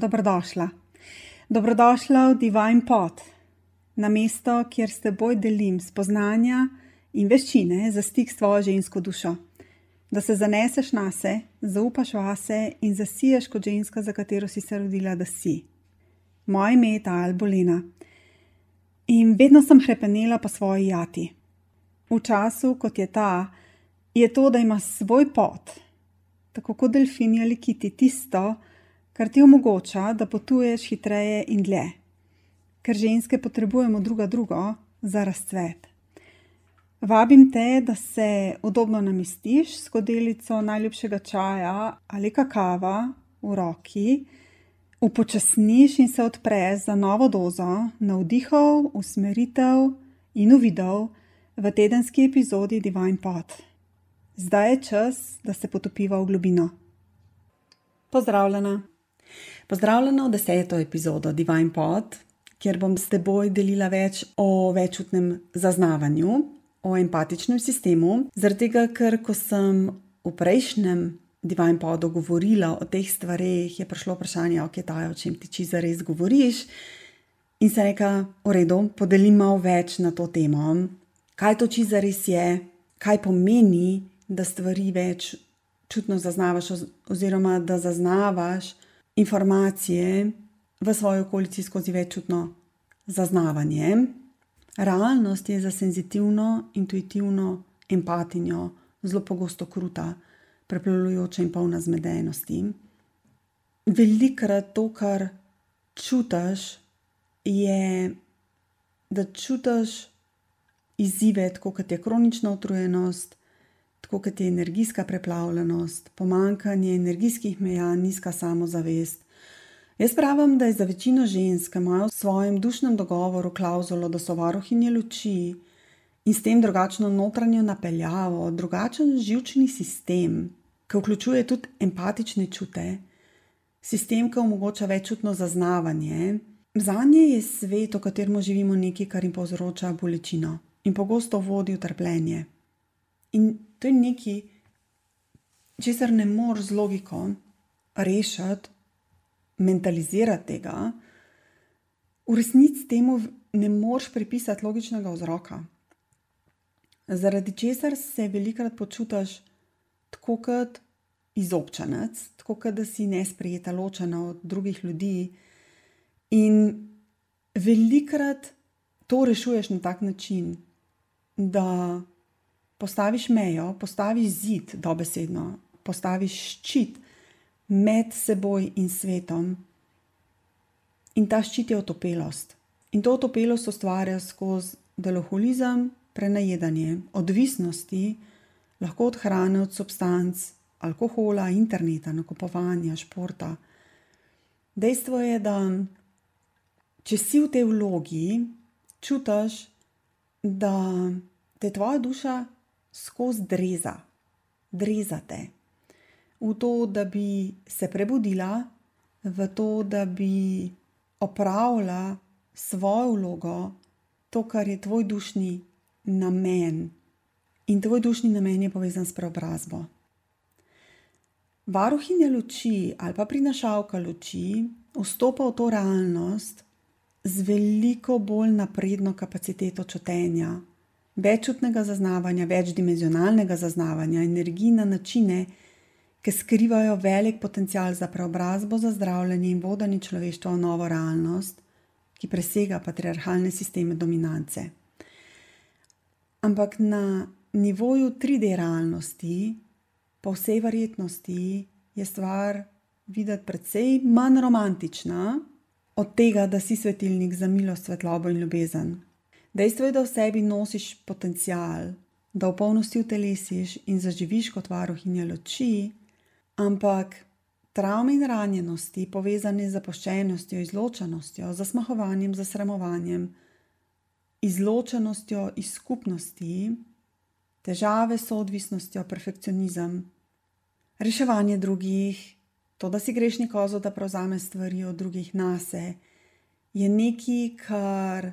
Dobrodošla. Dobrodošla v Divine Pot, na mesto, kjer s teboj delim spoznanja in veščine za stik s tvojo žensko dušo. Da se zaneseš na se, zaupaš vase in zasiješ kot ženska, za katero si se rodila, da si. Moje ime je Tal Bolena in vedno sem hrepenela po svoji jati. V času, kot je ta, je to, da ima svoj pot, tako kot delfini ali kiti, tisto, kar ti omogoča, da potuješ hitreje in dlje, ker ženske potrebujemo druga drugo za razcvet. Vabim te, da se udobno namestiš s skodelico najljubšega čaja ali kakava v roki, upočasniš in se odpreš za novo dozo navdihov, usmeritev in uvidov v tedenski epizodi Divine Pot. Zdaj je čas, da se potopiva v globino. Pozdravljena. Pozdravljena v deseto epizodo Divine Pot, kjer bom s teboj delila več o večutnem zaznavanju, o empatičnem sistemu. Zaradi tega, ker ko sem v prejšnjem Divine Podu govorila o teh stvareh, je prišlo vprašanje, ok, taj, o čem ti či zares govoriš. In se reka, v redu, podelim malo več na to temo. Kaj to či zares je, kaj pomeni, da stvari več čutno zaznavaš, oziroma da zaznavaš informacije v svoji okolici skozi večutno zaznavanje. Realnost je za senzitivno, intuitivno empatinjo zelo pogosto kruta, preplujoča in polna zmedenosti. Velikrat to, kar čutiš, je, da čutiš izzive, kot je kronična utrujenost, tako kot je energijska preplavljenost, pomankanje energijskih meja, nizka samozavest. Jaz pravim, da je za večino žensk, ki imajo v svojem dušnem dogovoru klauzulo, da so varuhinje luči in s tem drugačno notranjo napeljavo, drugačen živčni sistem, ki vključuje tudi empatične čute, sistem, ki omogoča večutno zaznavanje. Za nje je svet, v katerem živimo, nekaj, kar jim povzroča bolečino in pogosto vodi v trpljenje. In to je nekaj, česar ne moreš z logiko rešiti, mentalizirati tega. V resnici temu ne moreš pripisati logičnega vzroka. Zaradi česar se velikokrat počutiš tako kot izobčenec, tako kot da si nesprijeta, ločena od drugih ljudi. In velikokrat to rešuješ na tak način, da postaviš mejo, postaviš zid, dobesedno, postaviš ščit med seboj in svetom. In ta ščit je otopelost. In to otopelost ustvarja skozi deloholizem, prenajedanje, odvisnosti, lahko od hrane, od substanc, alkohola, interneta, nakupovanja, športa. Dejstvo je, da če si v tej vlogi, čutiš, da te tvoja duša skozi dreza, drezate, v to, da bi se prebudila, v to, da bi opravila svojo vlogo, to, kar je tvoj dušni namen. In tvoj dušni namen je povezan s preobrazbo. Varuhinja luči ali pa prinašalka luči vstopa v to realnost z veliko bolj napredno kapaciteto čutenja, večutnega zaznavanja, večdimenzionalnega zaznavanja energij na načine, ki skrivajo velik potencial za preobrazbo, za zdravljenje in vodenje človeštva v novo realnost, ki presega patriarhalne sisteme dominance. Ampak na nivoju 3D realnosti, po vsej verjetnosti, je stvar videti precej manj romantična od tega, da si svetilnik za milost, svetlobo in ljubezen. Dejstvo je, da v sebi nosiš potencial, da v polnosti utelesiš in zaživiš kot varuhinja luči, ampak travme in ranjenosti, povezane z zapuščenostjo, izločenostjo, zasmahovanjem, zasramovanjem, izločenostjo iz skupnosti, težave s odvisnostjo, perfekcionizem, reševanje drugih, to, da si grešni kozo, da prevzame stvari od drugih nase, je nekaj, kar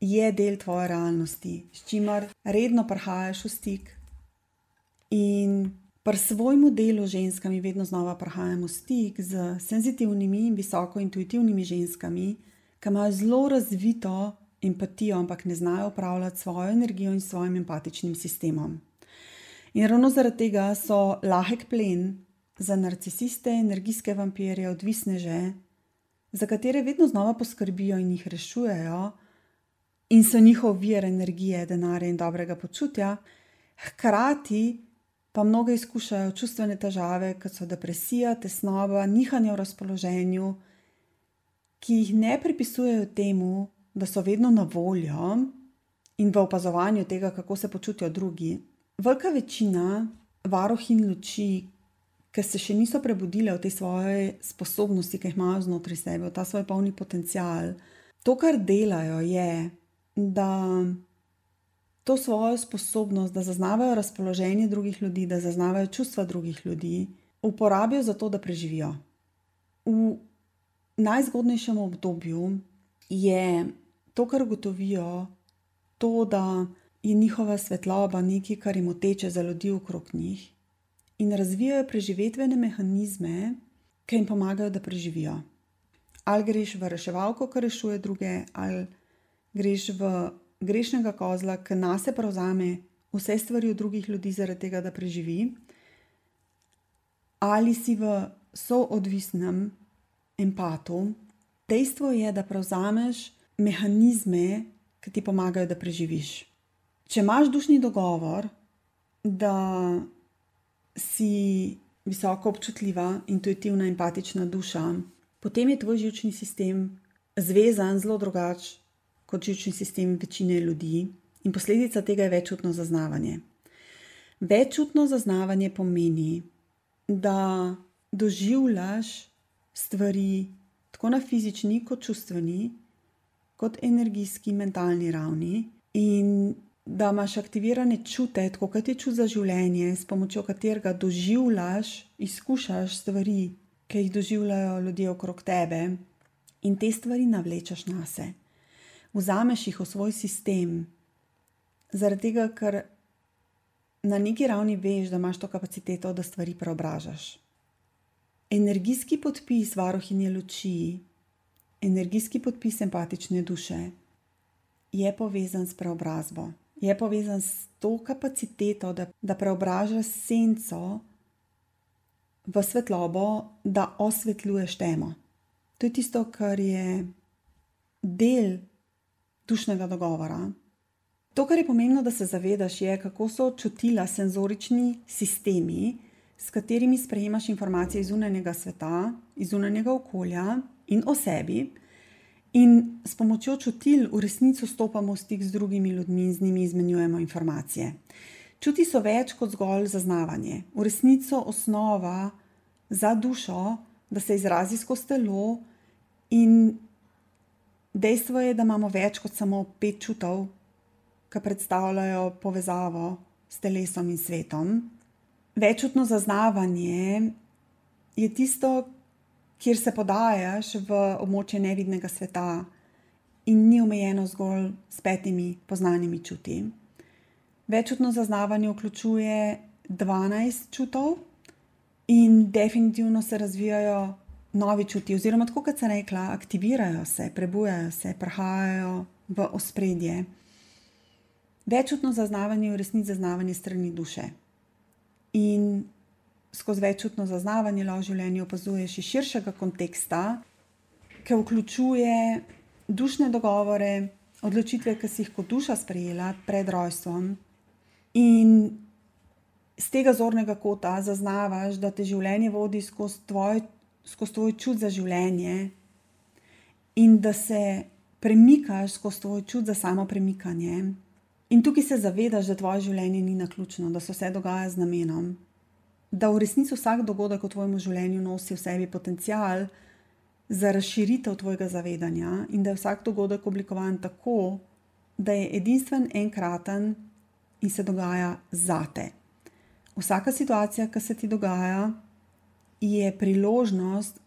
je del tvoje realnosti, s čimer redno prihajaš v stik in Pri svojemu delu z ženskami vedno znova prihajamo v stik z senzitivnimi in visoko intuitivnimi ženskami, ki imajo zelo razvito empatijo, ampak ne znajo upravljati svojo energijo in svojim empatičnim sistemom. In ravno zaradi tega so lahek plen za narcisiste, energijske vampirje, odvisneže, za katere vedno znova poskrbijo in jih rešujejo, in so njihov vir energije, denarja in dobrega počutja, hkrati pa mnogo izkušajo čustvene težave, kot so depresija, tesnoba, nihanje v razpoloženju, ki jih ne pripisujejo temu, da so vedno na voljo in v opazovanju tega, kako se počutijo drugi. Velika večina varohin luči, ki se še niso prebudile v te svoje sposobnosti, ki jih imajo znotraj sebe, v ta svoj polni potencial, to, kar delajo, je, da to svojo sposobnost, da zaznavajo razpoloženje drugih ljudi, da zaznavajo čustva drugih ljudi, uporabijo za to, da preživijo. V najzgodnejšem obdobju je to, kar ugotovijo, to, da je njihova svetloba nekaj, kar jim teče za ljudi okrog njih, in razvijajo preživetvene mehanizme, ki jim pomagajo, da preživijo. Ali greš v reševalko, ki rešuje druge, ali greš v grešnega kozla, ki nas prevzame vse stvari od drugih ljudi, zaradi tega, da preživi, ali si v soodvisnem empatu. Dejstvo je, da prevzameš mehanizme, ki ti pomagajo, da preživiš. Če imaš dušni dogovor, da si visoko občutljiva, intuitivna, empatična duša, potem je tvoj žilčni sistem zvezan zelo drugače kot žilčni sistem večine ljudi, in posledica tega je večutno zaznavanje. Večutno zaznavanje pomeni, da doživljaš stvari tako na fizični, kot čustveni, kot energijski, mentalni ravni, in da imaš aktivirane čute, tako kot je čut za življenje, s pomočjo katerega doživljaš, izkušaš stvari, ki jih doživljajo ljudje okrog tebe, in te stvari navlečeš na sebe vzameš jih v svoj sistem, zaradi tega, ker na neki ravni veš, da imaš to kapaciteto, da stvari preobražaš. Energijski podpis varohinje luči, energijski podpis empatične duše je povezan s preobrazbo, je povezan s to kapaciteto, da, da preobražaš senco v svetlobo, da osvetljuješ temo. To je tisto, kar je del dušnega dogovora. To, kar je pomembno, da se zavedaš, je, kako so čutila senzorični sistemi, s katerimi sprejemaš informacije iz zunanjega sveta, iz zunanjega okolja in o sebi. In s pomočjo čutil v resnici stopamo v stik z drugimi ljudmi in z njimi izmenjujemo informacije. Čuti so več kot zgolj zaznavanje. V resnici so osnova za dušo, da se izrazi skozi telo in Dejstvo je, da imamo več kot samo pet čutov, ki predstavljajo povezavo s telesom in svetom. Večutno zaznavanje je tisto, kjer se podajaš v območje nevidnega sveta in ni omejeno zgolj s petimi poznanimi čuti. Večutno zaznavanje vključuje 12 čutov in definitivno se razvijajo novi čuti, oziroma tako kot sem rekla, aktivirajo se, prebujajo se, prihajajo v ospredje. Večutno zaznavanje je v resnici zaznavanje strani duše. In skozi večutno zaznavanje lahko življenje opazuješ iz širšega konteksta, ki vključuje dušne dogovore, odločitve, ki si jih kot duša sprejela pred rojstvom. In z tega zornega kota zaznavaš, da te življenje vodi skozi tvoje skozi tvoj čut za življenje in da se premikaš skozi tvoj čut za samo premikanje. In tukaj se zavedaš, da tvoje življenje ni na ključno, da se vse dogaja z namenom, da v resnici vsak dogodek v tvojem življenju nosi v sebi potencial za razširitev tvojega zavedanja in da je vsak dogodek oblikovan tako, da je edinstven, enkraten in se dogaja zate. Vsaka situacija, ki se ti dogaja, je priložnost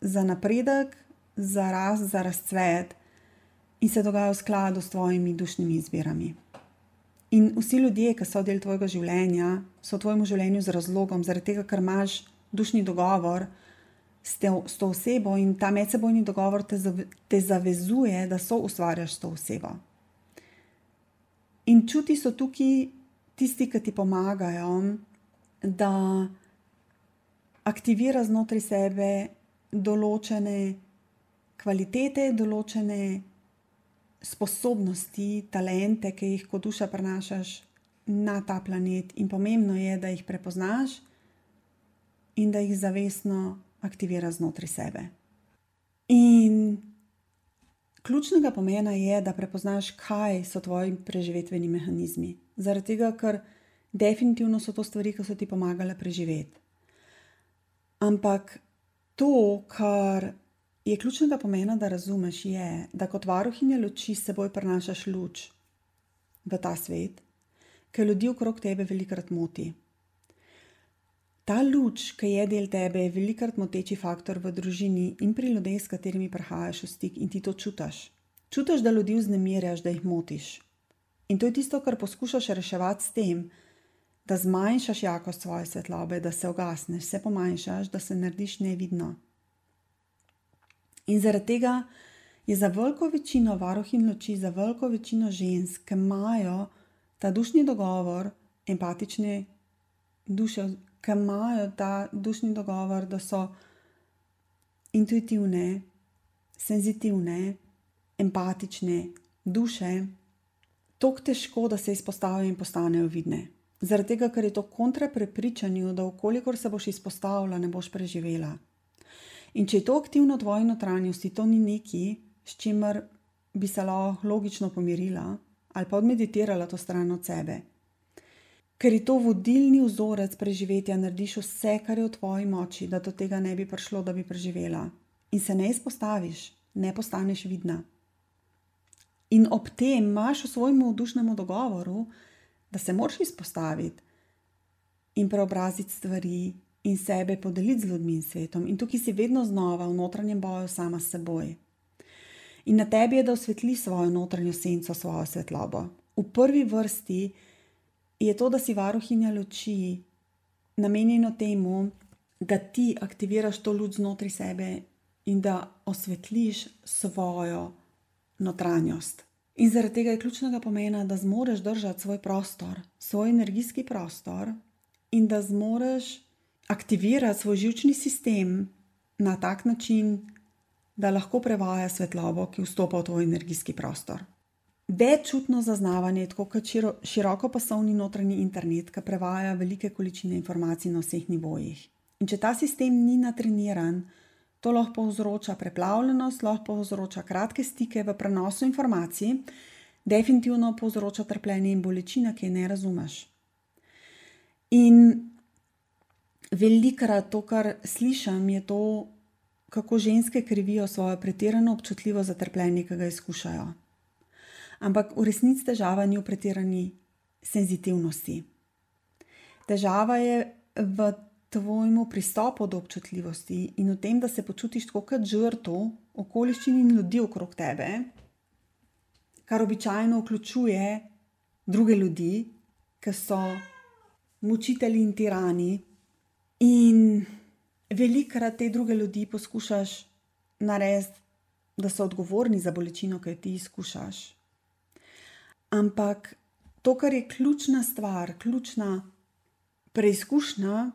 za napredek, za rast, za razcvet in se dogaja v skladu s tvojimi dušnimi izbirami. In vsi ljudje, ki so del tvojega življenja, so v tvojem življenju z razlogom, zaradi tega, ker imaš dušni dogovor s, te, s to osebo in ta medsebojni dogovor te, te zavezuje, da so ustvarjaš to osebo. In čuti so tukaj tisti, ki ti pomagajo, da aktivira znotraj sebe določene kvalitete, določene sposobnosti, talente, ki jih kot duša prenašaš na ta planet, in pomembno je, da jih prepoznaš in da jih zavestno aktiviraš znotraj sebe. In ključnega pomena je, da prepoznaš, kaj so tvoji preživetveni mehanizmi. Zaradi tega, ker definitivno so to stvari, ki so ti pomagale preživeti. Ampak to, kar je ključnega pomena, da razumeš, je, da kot varuhinja luči s seboj prenašaš luč v ta svet, ki ljudi okrog tebe velikrat moti. Ta luč, ki je del tebe, je velikrat moteči faktor v družini in pri ljudeh, s katerimi prihajaš v stik in ti to čutiš. Čutiš, da ljudi vznemirjaš, da jih motiš. In to je tisto, kar poskušaš reševati s tem, da zmanjšaš jakost svoje svetlobe, da se ogasneš, se pomanjšaš, da se narediš nevidno. In zaradi tega je za veliko večino varuhin luči, za veliko večino žensk, ki imajo ta dušni dogovor, empatične duše, ki imajo ta dušni dogovor, da so intuitivne, senzitivne, empatične duše, tako težko, da se izpostavijo in postanejo vidne. Zaradi tega, ker je to kontra prepričanju, da okolikor se boš izpostavila, ne boš preživela. In če je to aktivno v tvoji notranjosti, to ni neki, s čimer bi se lahko logično pomirila ali pa odmeditirala to stran od sebe. Ker je to vodilni vzorec preživetja, narediš vse, kar je v tvoji moči, da do tega ne bi prišlo, da bi preživela. In se ne izpostaviš, ne postaneš vidna. In ob tem imaš v svojem vdušnem dogovoru, da se moraš izpostaviti in preobraziti stvari, in sebe podeliti z ljudmi in svetom. In tukaj si vedno znova v notranjem boju sama s seboj. In na tebi je, da osvetli svojo notranjo senco, svojo svetlobo. V prvi vrsti je to, da si varuhinja luči, namenjeno temu, da ti aktiviraš to luč znotraj sebe in da osvetliš svojo notranjost. In zaradi tega je ključnega pomena, da zmoreš držati svoj prostor, svoj energijski prostor in da zmoreš aktivirati svoj žilčni sistem na tak način, da lahko prevaja svetlobo, ki vstopa v tvoj energijski prostor. Veččutno zaznavanje je tako kot široko pasovni notranji internet, ki prevaja velike količine informacij na vseh nivojih. In če ta sistem ni natreniran, to lahko povzroča preplavljenost, lahko povzroča kratke stike v prenosu informacij, definitivno povzroča trpljenje in bolečina, ki je ne razumeš. In velikrat to, kar slišim, je to, kako ženske krivijo svojo pretirano občutljivost za trpljenje, ki ga izkušajo. Ampak v resnici težava ni v pretirani senzitivnosti. Težava je v tvojem pristopu do občutljivosti in v tem, da se počutiš kot žrtev okoliščin in ljudi okrog tebe, kar običajno vključuje druge ljudi, ki so mučitelji in tirani, In velikrat te druge ljudi poskušaš narediti, da so odgovorni za bolečino, ki jo ti izkušaš. Ampak to, kar je ključna stvar, ključna preizkušnja,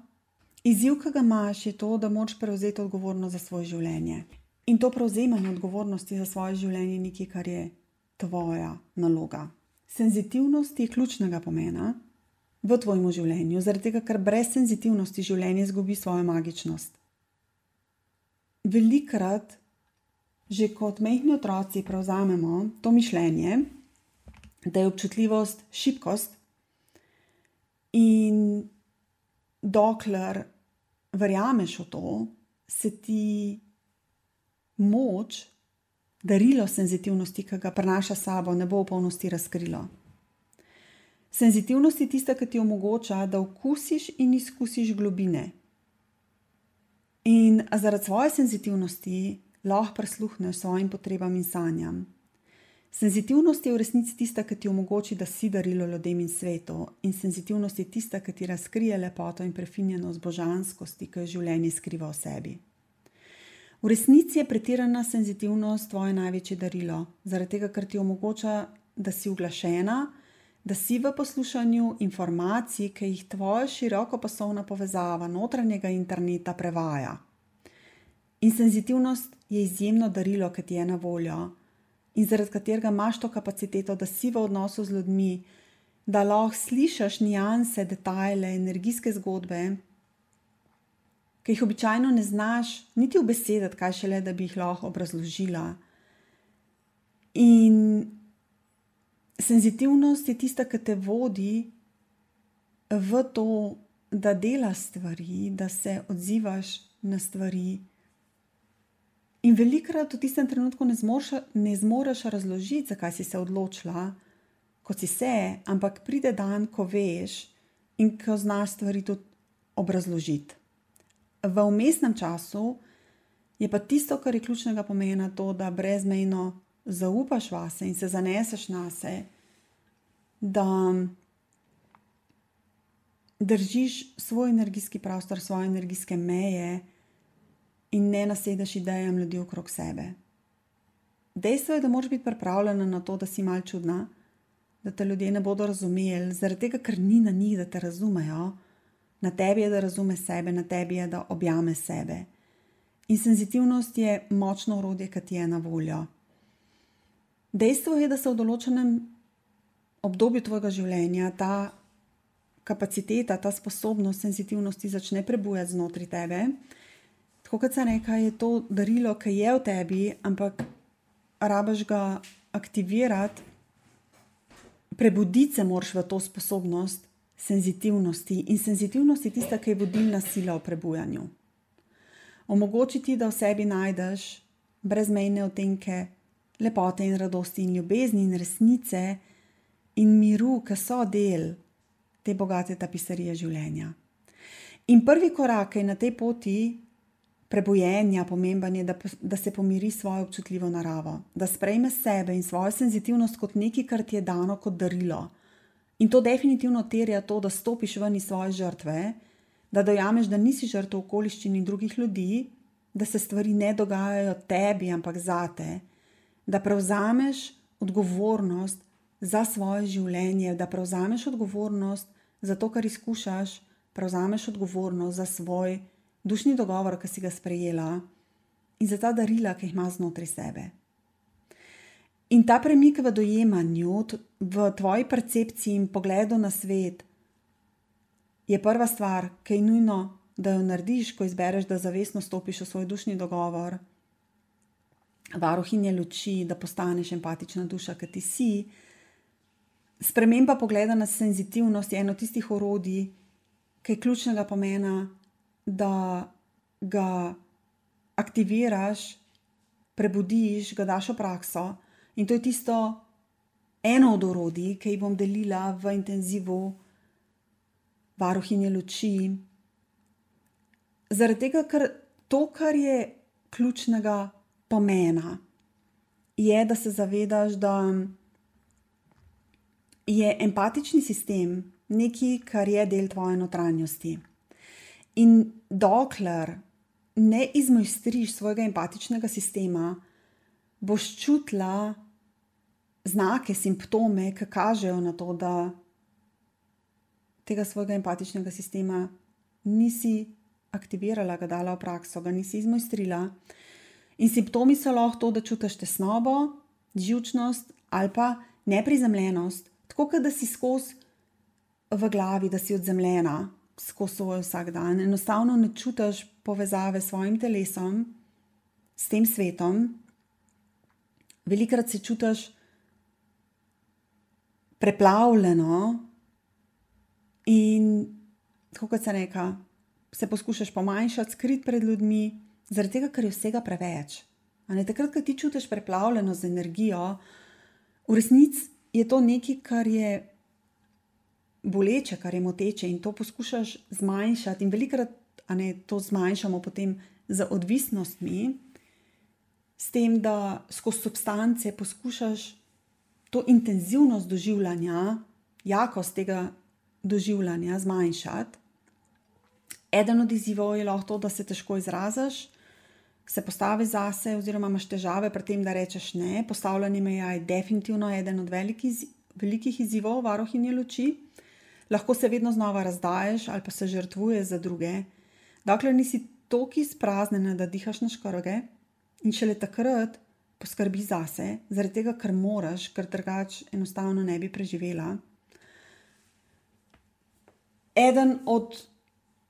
izziv, ki ga imaš, je to, da moraš prevzeti odgovornost za svoje življenje. In to prevzemanje odgovornosti za svoje življenje je nekaj, kar je tvoja naloga. Senzitivnost je ključnega pomena v tvojem življenju, zaradi tega, ker brez senzitivnosti življenje izgubi svojo magičnost. Velikrat, že kot mehki otroci, prevzamemo to mišljenje, da je občutljivost šibkost, in dokler verjameš v to, se ti moč, darilo senzitivnosti, ki ga prenaša sabo, ne bo v polnosti razkrilo. Senzitivnost je tista, ki ti omogoča, da okusiš in izkusiš globine. In zaradi svoje senzitivnosti lahko prisluhneš svojim potrebam in sanjam. Senzitivnost je v resnici tista, ki ti omogoča, da si darilo ljudem in svetu, in senzitivnost je tista, ki ti razkrije lepoto in prefinjenost božanskosti, ki jo življenje skriva v sebi. V resnici je pretirana senzitivnost tvoje največje darilo, zaradi tega, ker ti omogoča, da si uglašena, da si v poslušanju informacij, ki jih tvoja širokopasovna povezava notranjega interneta prevaja. In senzitivnost je izjemno darilo, ki ti je na voljo in zaradi katerega imaš to kapaciteto, da si v odnosu z ljudmi, da lahko slišiš nianse, detajle, energijske zgodbe, ki jih običajno ne znaš niti v besedah, kaj šele, da bi jih lahko obrazložila. In senzitivnost je tista, ki te vodi v to, da delaš stvari, da se odzivaš na stvari. In velikrat v tistem trenutku ne, zmorš, ne zmoreš razložiti, zakaj si se odločila, kot si se, ampak pride dan, ko veš in ko znaš stvari tudi obrazložiti. V umestnem času je pa tisto, kar je ključnega pomena, to, da brezmejno zaupaš vase in se zaneseš na sebe, da držiš svoj energijski prostor, svoje energijske meje in ne nasedeš idejam ljudi okrog sebe. Dejstvo je, da moraš biti pripravljena na to, da si mal čudna, da te ljudje ne bodo razumeli, zaradi tega, ker ni na njih, da te razumejo. Na tebi je, da razume sebe, na tebi je, da objame sebe. In senzitivnost je močno urodje, ki ti je na voljo. Dejstvo je, da se v določenem obdobju tvojega življenja ta kapaciteta, ta sposobnost senzitivnosti začne prebujati znotraj tebe tako kot se reka, je to darilo, ki je v tebi, ampak rabaš ga aktivirati, prebuditi se moraš v to sposobnost senzitivnosti. In senzitivnost je tista, ki je vodilna sila v prebujanju. Omogočiti, da v sebi najdeš brezmejne otenke lepote in radosti in ljubezni in resnice in miru, ki so del te bogate tapisarije življenja. In prvi korak je na tej poti prebujenja, pomemben je, da, da se pomiri svojo občutljivo naravo, da sprejme sebe in svojo senzitivnost kot nekaj, kar ti je dano kot darilo. In to definitivno terja to, da stopiš ven iz svoje žrtve, da dojameš, da nisi žrtev okoliščin in drugih ljudi, da se stvari ne dogajajo tebi, ampak zate, da prevzameš odgovornost za svoje življenje, da prevzameš odgovornost za to, kar izkušaš, prevzameš odgovornost za svoj življenje dušni dogovor, ki si ga sprejela in za ta darila, ki jih imaš znotraj sebe. In ta premik v dojemanju, v tvoji percepciji in pogledu na svet, je prva stvar, ki je nujno, da jo narediš, ko izbereš, da zavestno stopiš v svoj dušni dogovor, varohinje luči, da postaneš empatična duša, ki ti si. Sprememba pogleda na senzitivnost je eno tistih orodij, ki je ključnega pomena da ga aktiviraš, prebudiš, ga daš v prakso. In to je tisto eno od orodij, ki jih bom delila v intenzivu varuhinje luči. Zaradi tega, ker to, kar je ključnega pomena, je, da se zavedaš, da je empatični sistem nekaj, kar je del tvoje notranjosti. In dokler ne izmojstriš svojega empatičnega sistema, boš čutila znake, simptome, ki kažejo na to, da tega svojega empatičnega sistema nisi aktivirala, ga dala v prakso, ga nisi izmojstrila. In simptomi so lahko to, da čutiš tesnobo, živčnost ali pa neprizemljenost, tako da si skozi v glavi, da si odzemljena, skozi svoj vsak dan. Enostavno ne čutiš povezave s svojim telesom, s tem svetom. Velikrat se čutiš preplavljeno in, kot se reka, se poskušaš pomanjšati, skrit pred ljudmi, zaradi tega, ker je vsega preveč. Ne, takrat, ko ti čutiš preplavljeno z energijo, v resnici je to nekaj, kar je boleče, kar je moteče in to poskušaš zmanjšati, in velikrat ne, to zmanjšamo potem z odvisnostmi, s tem, da skozi substance poskušaš to intenzivnost doživljanja, jakost tega doživljanja zmanjšati. Eden od izzivov je lahko to, da se težko izraziš, se postaviš zase, oziroma imaš težave pri tem, da rečeš ne. Postavljanje meja je definitivno eden od velikih, velikih izzivov varohinje luči. Lahko se vedno znova razdaješ ali pa se žrtvuješ za druge, dokler nisi toliko izpraznjena, da dihaš na škrge in šele takrat poskrbi zase, zaradi tega, ker moraš, ker drugače enostavno ne bi preživela. Eden od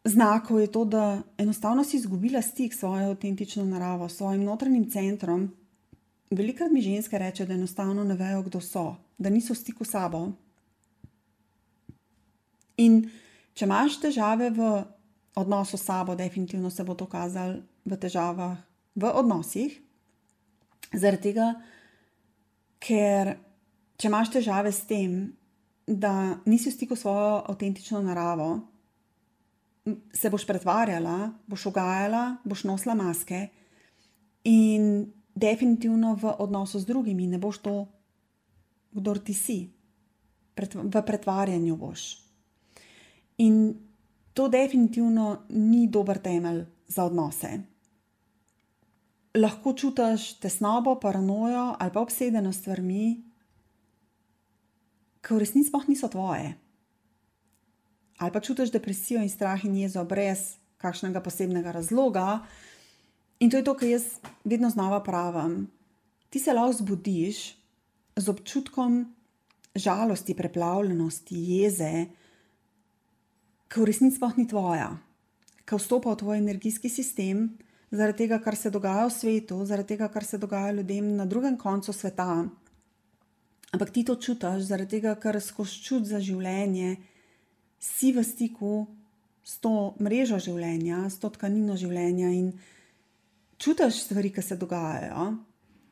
znakov je to, da enostavno si izgubila stik s svojo avtentično naravo, s svojim notranjim centrom. Velikrat mi ženske reče, da enostavno ne vejo, kdo so, da niso v stiku s sabo. In če imaš težave v odnosu s sabo, definitivno se bo to kazalo v težavah v odnosih. Zaradi tega, ker če imaš težave s tem, da nisi v stiku s svojo avtentično naravo, se boš pretvarjala, boš ogajala, boš nosila maske in definitivno v odnosu z drugimi ne boš to, kdo ti si. V pretvarjanju boš. In to definitivno ni dober temelj za odnose. Lahko čutiš tesnobo, paranojo ali pa obsedenost stvarmi, ki v resnici sploh niso tvoje ali pa čutiš depresijo in strah in jezo brez kakšnega posebnega razloga. In to je to, kar jaz vedno znova pravim. Ti se lahko zbudiš z občutkom žalosti, preplavljenosti, jeze, ki v resnici sploh ni tvoja, ki vstopa v tvoj energijski sistem, zaradi tega, kar se dogaja v svetu, zaradi tega, kar se dogaja ljudem na drugem koncu sveta. Ampak ti to čutiš, zaradi tega, ker skozi čut za življenje si v stiku s to mrežo življenja, s to tkanino življenja in čutiš stvari, ki se dogajajo.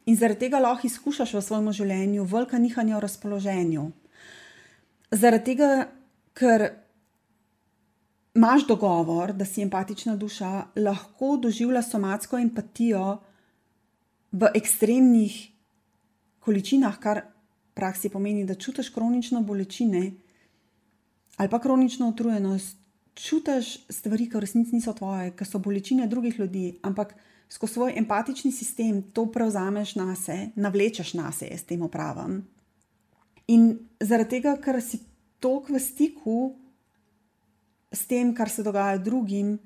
In zaradi tega lahko izkušaš v svojem življenju velika nihanja v razpoloženju. Zaradi tega, ker imaš dogovor, da si empatična duša, lahko doživlja somatsko empatijo v ekstremnih količinah, kar v praksi pomeni, da čutiš kronično bolečine ali pa kronično utrujenost, čutiš stvari, ki v resnici niso tvoje, ki so bolečine drugih ljudi, ampak skozi svoj empatični sistem to prevzameš na sebe, navlečeš na sebe s tem opravom. In zaradi tega, ker si toliko v stiku s tem, kar se dogaja drugim,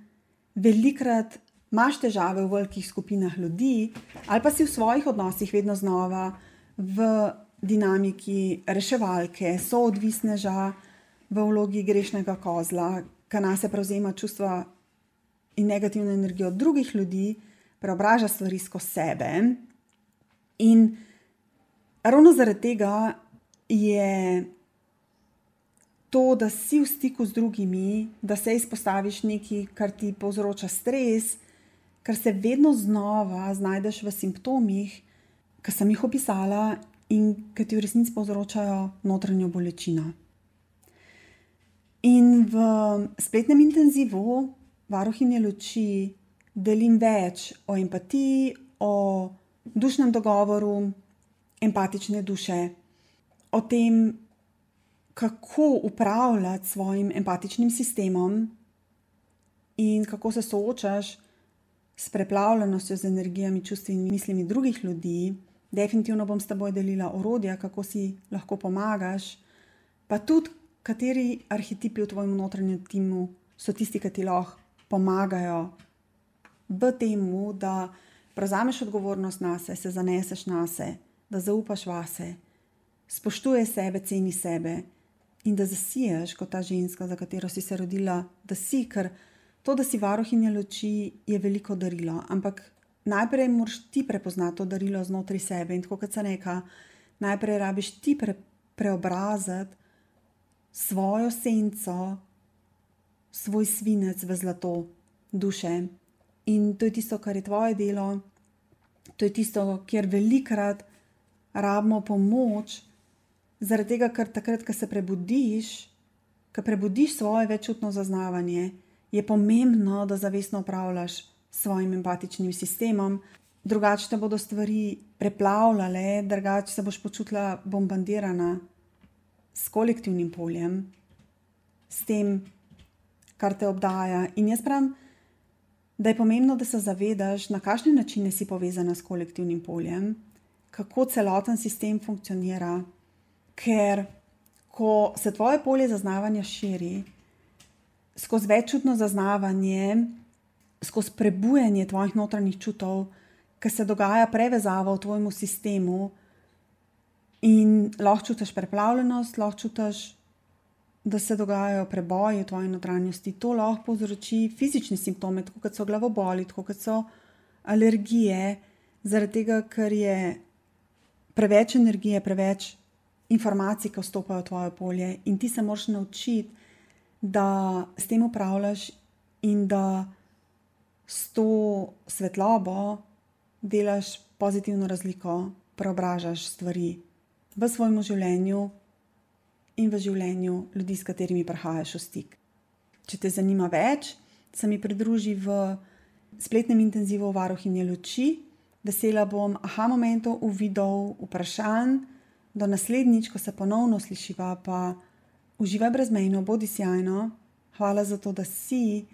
velikrat imaš težave v velikih skupinah ljudi, ali pa si v svojih odnosih vedno znova v dinamiki reševalke, soodvisneža v vlogi grešnega kozla, ki nas prevzema čustva in negativno energijo drugih ljudi, preobraža stvari skozi sebe. In ravno zaradi tega je to, da si v stiku z drugimi, da se izpostaviš nekaj, kar ti povzroča stres, ker se vedno znova znajdeš v simptomih, ki sem jih opisala in ki ti v resnici povzročajo notranjo bolečino. In v spletnem intenzivu varuhinje luči delim več o empatiji, o dušnem dogovoru, empatične duše, o tem, kako upravljati svojim empatičnim sistemom in kako se soočaš s preplavljenostjo z energijami, čustvi in mislimi drugih ljudi. Definitivno bom s teboj delila orodja, kako si lahko pomagaš, pa tudi kateri arhetipi v tvojem notranjem timu so tisti, ki ti lahko pomagajo v tem, da prevzameš odgovornost na sebe, se zaneseš na sebe, da zaupaš vase, spoštuješ sebe, ceni sebe in da zasiješ kot ta ženska, za katero si se rodila, da si, ker to, da si varohinja luči, je veliko darilo. Ampak najprej moraš ti prepoznati to darilo znotraj sebe in tako kot se reka, najprej rabiš ti pre, preobraziti svojo senco, svoj svinec v zlato duše. In to je tisto, kar je tvoje delo, to je tisto, kjer velikrat rabimo pomoč, zaradi tega, ker takrat, ko se prebudiš, ko prebudiš svoje večutno zaznavanje, je pomembno, da zavestno upravljaš s svojim empatičnim sistemom, drugače te bodo stvari preplavljale, drugače se boš počutila bombardirana s kolektivnim poljem, s tem, kar te obdaja. In jaz pravim, da je pomembno, da se zavedaš, na kakšne načine si povezana s kolektivnim poljem, kako celoten sistem funkcionira. Ker ko se tvoje polje zaznavanja širi, skozi veččutno zaznavanje, skozi prebujanje tvojih notranjih čutov, ki se dogaja prevezava v tvojem sistemu, in lahko čutiš preplavljenost, lahko čutiš, da se dogajajo preboji v tvoji notranjosti. To lahko povzroči fizične simptome, kot so glavoboli, kot so alergije, zaradi tega, ker je preveč energije, preveč informacij, ki vstopajo v tvoje polje, in ti se moraš naučiti, da s tem upravljaš in da s to svetlobo delaš pozitivno razliko, preobražaš stvari v svojem življenju in v življenju ljudi, s katerimi prihajaš v stik. Če te zanima več, se mi pridruži v spletnem intenzivu Varuhinje luči. Vesela bom aha momentov, uvidov, vprašanj. Do naslednjič, ko se ponovno slišiva, pa uživaj brezmejno, bodi sjajno. Hvala za to, da si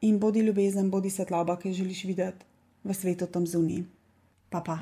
in bodi ljubezen, bodi svetloba, ki jo želiš videti v svetu tam zunaj. Pa pa.